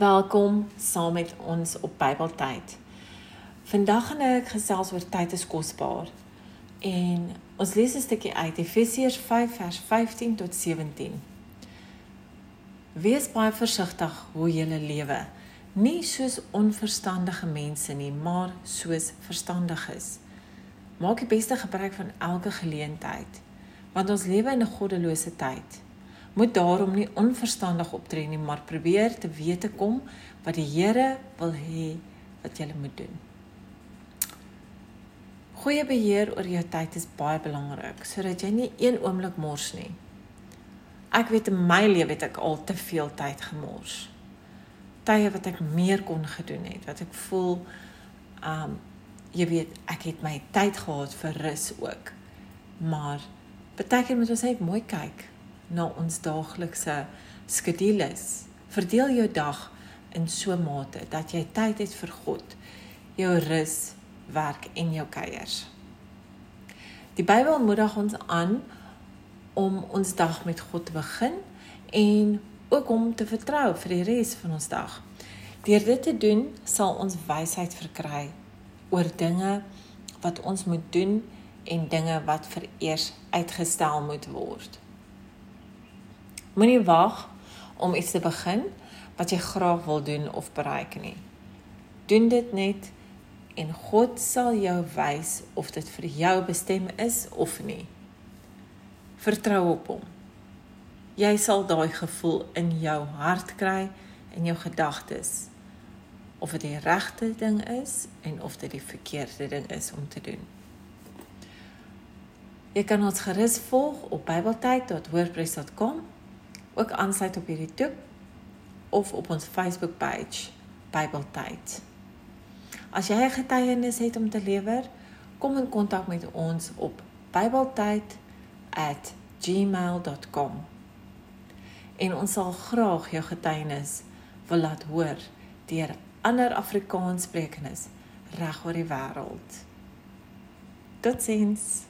Welkom saam met ons op Bybeltyd. Vandag gaan ek gesels oor tyd is kosbaar. En ons lees 'n stukkie uit Efesiërs 5 vers 15 tot 17. Wees baie versigtig hoe jy lewe, nie soos onverstandige mense nie, maar soos verstandiges. Maak die beste gebruik van elke geleentheid, want ons lewe in 'n goddelose tyd moet daarom nie onverstandig optree nie, maar probeer te weet te kom wat die Here wil hê wat jy moet doen. Goeie beheer oor jou tyd is baie belangrik sodat jy nie een oomblik mors nie. Ek weet in my lewe het ek al te veel tyd gemors. Tye wat ek meer kon gedoen het, wat ek voel um jy weet ek het my tyd gehad vir rus ook. Maar baie keer moet ons net mooi kyk na ons daaglikse skedules. Verdeel jou dag in so 'n mate dat jy tyd het vir God, jou rus, werk en jou kuiers. Die Bybel moedig ons aan om ons dag met God te begin en ook om te vertrou vir die res van ons dag. Deur dit te doen, sal ons wysheid verkry oor dinge wat ons moet doen en dinge wat vereers uitgestel moet word. Moenie wag om iets te begin wat jy graag wil doen of bereik nie. Doen dit net en God sal jou wys of dit vir jou bestem is of nie. Vertrou op hom. Jy sal daai gevoel in jou hart kry en jou gedagtes of dit die regte ding is en of dit die verkeerde ding is om te doen. Jy kan ons gerus volg op bybeltyd.wordpress.com ook aansluit op hierdie toep of op ons Facebook page Bybeltyd. As jy 'n getuienis het om te lewer, kom in kontak met ons op bybeltyd@gmail.com. En ons sal graag jou getuienis wil laat hoor deur ander Afrikaanssprekendes reg oor die wêreld. Totsiens.